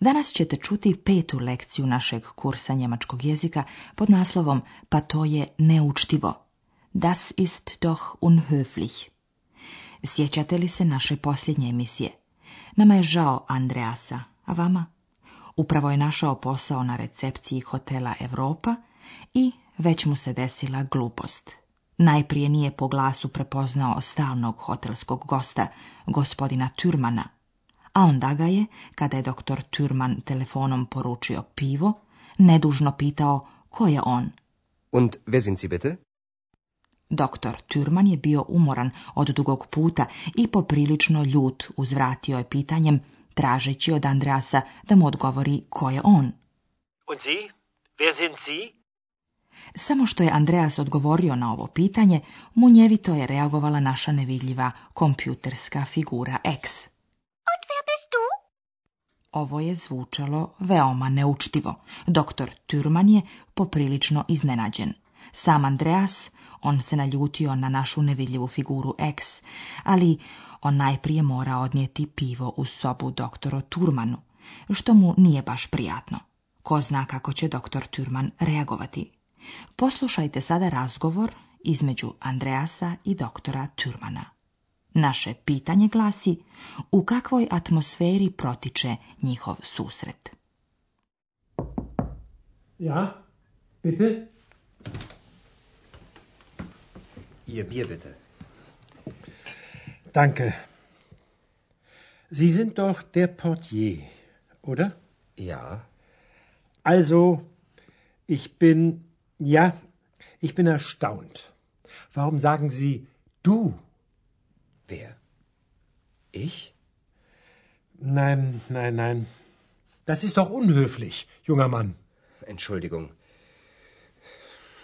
Danas ćete čuti petu lekciju našeg kursa njemačkog jezika pod naslovom Pa to je neučtivo. Das ist doch unhöflich. Sjećate li se naše posljednje emisije? Nama je žao Andreasa, a vama? Upravo je našao posao na recepciji hotela Europa i već mu se desila glupost. Najprije nije po glasu prepoznao stalnog hotelskog gosta, gospodina Turmana, a onda ga je, kada je doktor Türman telefonom poručio pivo, nedužno pitao ko je on. Und wer Doktor Türman je bio umoran od dugog puta i poprilično ljut uzvratio je pitanjem, tražeći od Andreasa da mu odgovori ko je on. Und Wer sind Samo što je Andreas odgovorio na ovo pitanje, munjevito je reagovala naša nevidljiva kompjuterska figura X. Ovo je zvučalo veoma neučtivo. Doktor Turman je poprilično iznenađen. Sam Andreas, on se naljutio na našu nevidljivu figuru X, ali on najprije mora odnijeti pivo u sobu doktoru Turmanu, što mu nije baš prijatno. Ko zna kako će doktor Turman reagovati. Poslušajte sada razgovor između Andreasa i doktora Turmana. Naše pitanje glasi u kakvoj atmosferi protiče njihov susret. Ja, bitte. Ihr Bier bitte. Danke. Sie sind doch der Portier, oder? Ja. Also, ich bin, ja, ich bin erstaunt. Warum sagen Sie du Wer? Ich? Nein, nein, nein. Das ist doch unhöflich, junger Mann. Entschuldigung.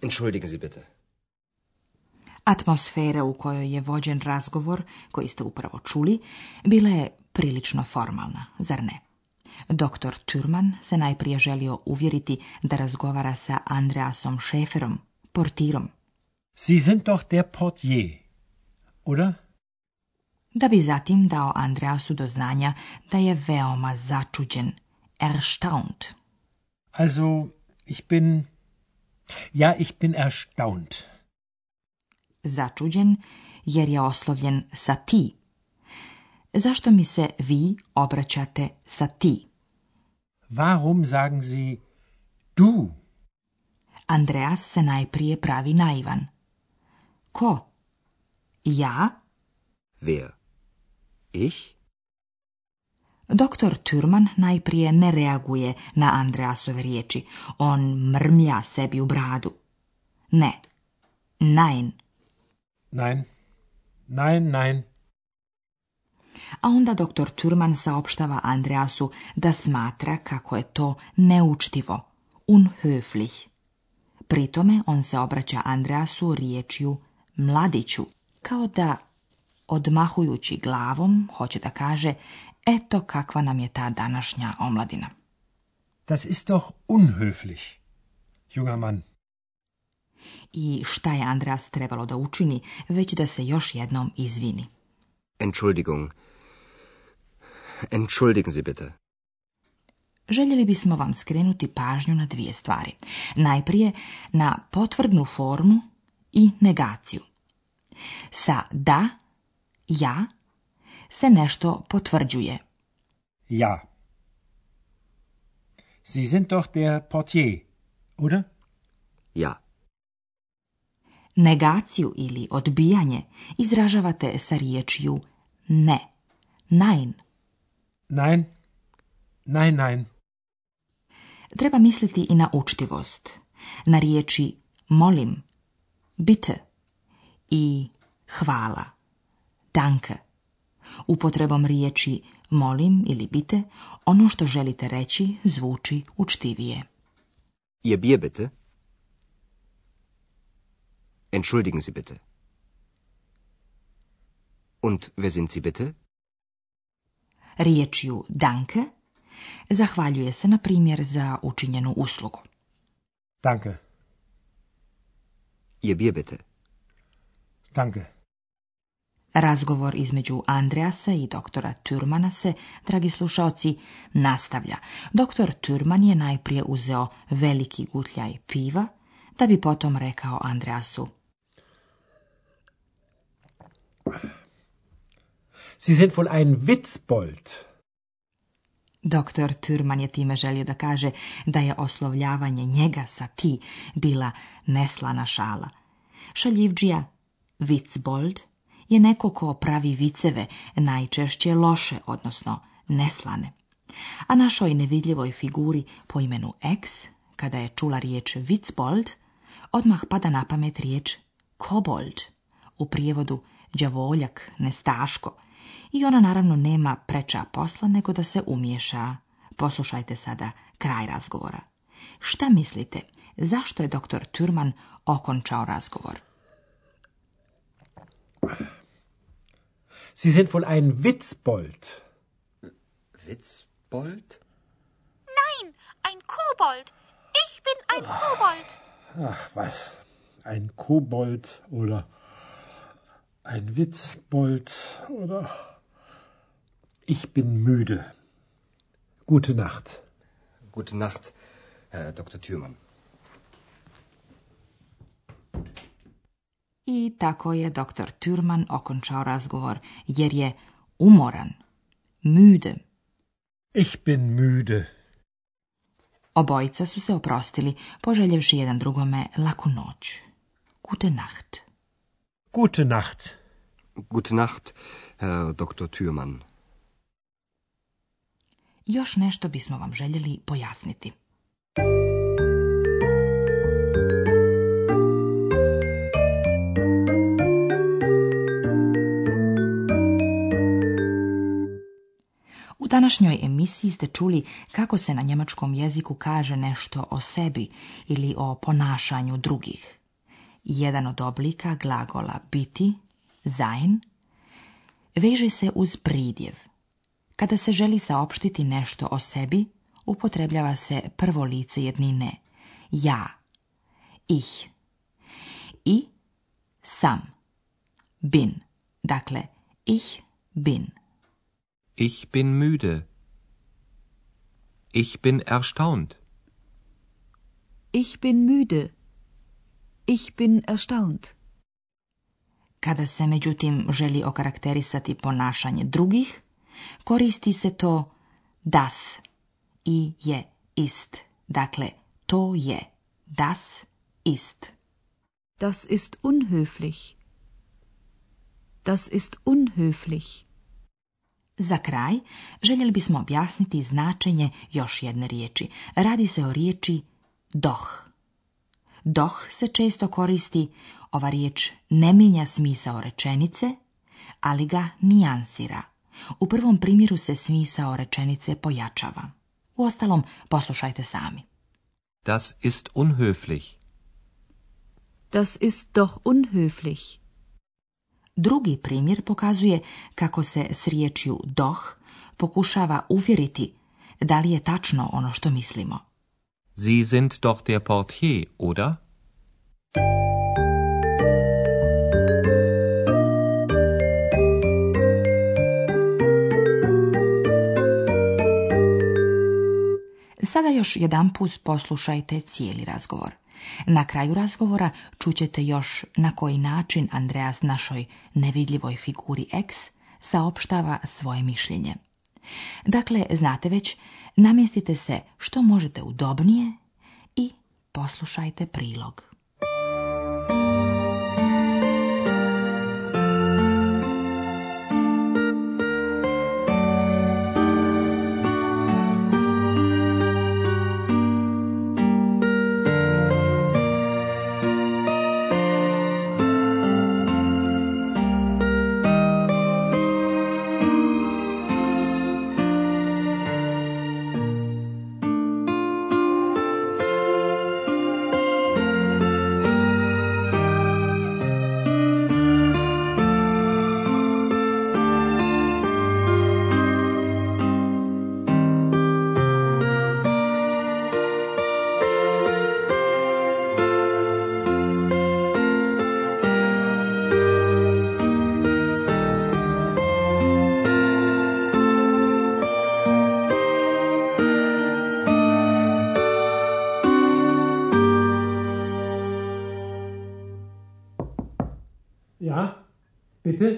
Entschuldigen Sie bitte. Atmosfera u kojoj je vođen razgovor, koji ste upravo čuli, bila je prilično formalna, zar ne? Doktor Turman se najprije želio uvjeriti da razgovara sa Andreasom Šeferom, portirom. Sie sind doch der Portier, oder? da bi zatim dao Andreasu do znanja da je veoma začuđen, erstaunt. Also, ich bin, ja, ich bin erstaunt. Začuđen jer je oslovljen sa ti. Zašto mi se vi obraćate sa ti? Warum sagen Sie du? Andreas se najprije pravi naivan. Ko? Ja? Wer? Ich? Doktor Turman najprije ne reaguje na Andreasove riječi. On mrmlja sebi u bradu. Ne. Nein. Nein. Nein, nein. A onda doktor Turman saopštava Andreasu da smatra kako je to neučtivo, unhöflich. Pri tome on se obraća Andreasu riječju mladiću, kao da odmahujući glavom, hoće da kaže, eto kakva nam je ta današnja omladina. Das ist doch unhöflich, junger Mann. I šta je Andreas trebalo da učini, već da se još jednom izvini. Entschuldigung. Entschuldigen Sie bitte. Željeli bismo vam skrenuti pažnju na dvije stvari. Najprije na potvrdnu formu i negaciju. Sa da ja se nešto potvrđuje. Ja. Sie sind doch der Portier, oder? Ja. Negaciju ili odbijanje izražavate sa riječju ne. Nein. Nein. Nein, nein. Treba misliti i na učtivost. Na riječi molim, bitte i hvala danke. Upotrebom riječi molim ili bite, ono što želite reći zvuči učtivije. je bije bitte. Entschuldigen Sie bitte. Und wer sind Sie bitte? Riječju danke zahvaljuje se, na primjer, za učinjenu uslugu. Danke. Ihr Bier bitte. Danke. Razgovor između Andreasa i doktora Turmana se, dragi slušaoci, nastavlja. Doktor Turman je najprije uzeo veliki gutljaj piva, da bi potom rekao Andreasu. Sie sind wohl ein Witzbold. Doktor Turman je time želio da kaže da je oslovljavanje njega sa ti bila neslana šala. Šaljivđija, Witzbold, je neko ko pravi viceve, najčešće loše, odnosno neslane. A našoj nevidljivoj figuri po imenu X, kada je čula riječ Witzbold, odmah pada na pamet riječ kobold, u prijevodu đavoljak, nestaško, i ona naravno nema preča posla nego da se umiješa. Poslušajte sada kraj razgovora. Šta mislite, zašto je doktor Turman okončao razgovor? Sie sind wohl ein Witzbold. Witzbold? Nein, ein Kobold. Ich bin ein ach, Kobold. Ach was, ein Kobold oder ein Witzbold oder... Ich bin müde. Gute Nacht. Gute Nacht, Herr Dr. Thürmann. I tako je doktor Turman okončao razgovor, jer je umoran, müde. Ich bin müde. Obojica su se oprostili, poželjevši jedan drugome laku noć. Gute Nacht. Gute Nacht. Gute Nacht, Herr Dr. Thürmann. Još nešto bismo vam željeli pojasniti. današnjoj emisiji ste čuli kako se na njemačkom jeziku kaže nešto o sebi ili o ponašanju drugih. Jedan od oblika glagola biti, sein, veže se uz pridjev. Kada se želi saopštiti nešto o sebi, upotrebljava se prvo lice jednine, ja, ih, i sam, bin, dakle, ih bin. Ich bin müde. Ich bin erstaunt. Ich bin müde. Ich bin erstaunt. Kada se međutim želi okarakterisati ponašanje drugih, koristi se to das i je ist. Dakle, to je das ist. Das ist unhöflich. Das ist unhöflich. Za kraj, željeli bismo objasniti značenje još jedne riječi. Radi se o riječi doh. Doh se često koristi, ova riječ ne mijenja smisao rečenice, ali ga nijansira. U prvom primjeru se smisao rečenice pojačava. U ostalom, poslušajte sami. Das ist unhöflich. Das ist doch unhöflich. Drugi primjer pokazuje kako se s riječju doh pokušava uvjeriti da li je tačno ono što mislimo. Sie sind doch der Portier, oder? Sada još jedan put poslušajte cijeli razgovor. Na kraju razgovora čućete još na koji način Andreas našoj nevidljivoj figuri X saopštava svoje mišljenje. Dakle, znate već, namjestite se što možete udobnije i poslušajte prilog. Bitte?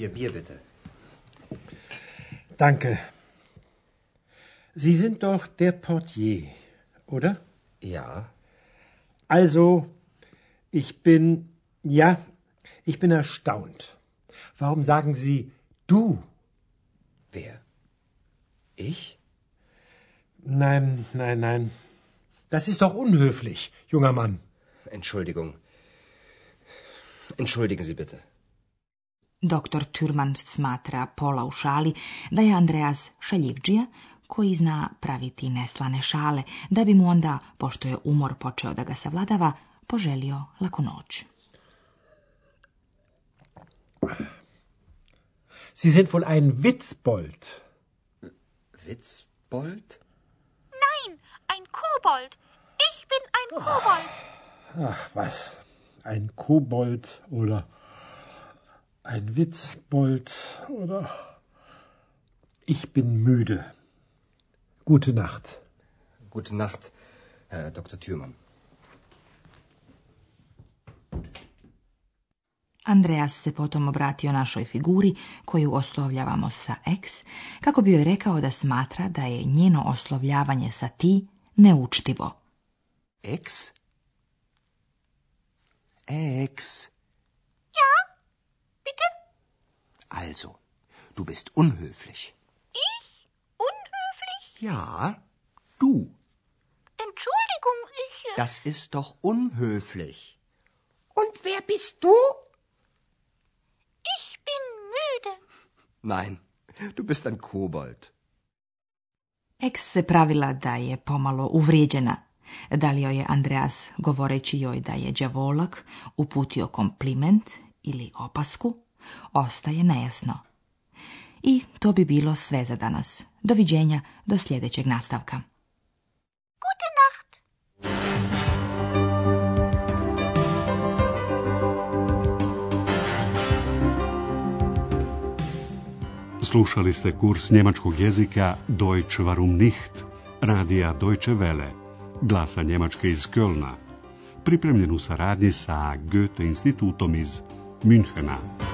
Ihr Bier bitte. Danke. Sie sind doch der Portier, oder? Ja. Also, ich bin, ja, ich bin erstaunt. Warum sagen Sie du? Wer? Ich? Nein, nein, nein. Das ist doch unhöflich, junger Mann. Entschuldigung. Entschuldigen Sie bitte. Doktor Türman smatra pola u šali da je Andreas šaljivđija koji zna praviti neslane šale, da bi mu onda, pošto je umor počeo da ga savladava, poželio laku noć. Sie sind wohl ein Witzbold. Witzbold? Nein, ein Kobold. Ich bin ein Kobold. Ach, was? ein Kobold oder ein Witzbold oder ich bin müde. Gute Nacht. Gute Nacht, Herr Dr. Thürmann. Andreas se potom obratio našoj figuri koju oslovljavamo sa ex, kako bi joj rekao da smatra da je njeno oslovljavanje sa ti neučtivo. Ex? Ex. Ja, bitte? Also, du bist unhöflich. Ich? Unhöflich? Ja, du. Entschuldigung, ich. Äh das ist doch unhöflich. Und wer bist du? Ich bin müde. Nein, du bist ein kobold. Ex se pravila da je pomalo uvrijeđena, Dalio je Andreas, govoreći joj da je đavolak uputio kompliment ili opasku, ostaje nejasno. I to bi bilo sve za danas. Doviđenja do sljedećeg nastavka. Gute Nacht! Slušali ste kurs njemačkog jezika Deutsch warum nicht, radija Deutsche Welle glasa Njemačke iz Kölna, pripremljen u saradnji sa Goethe institutom iz Münchena.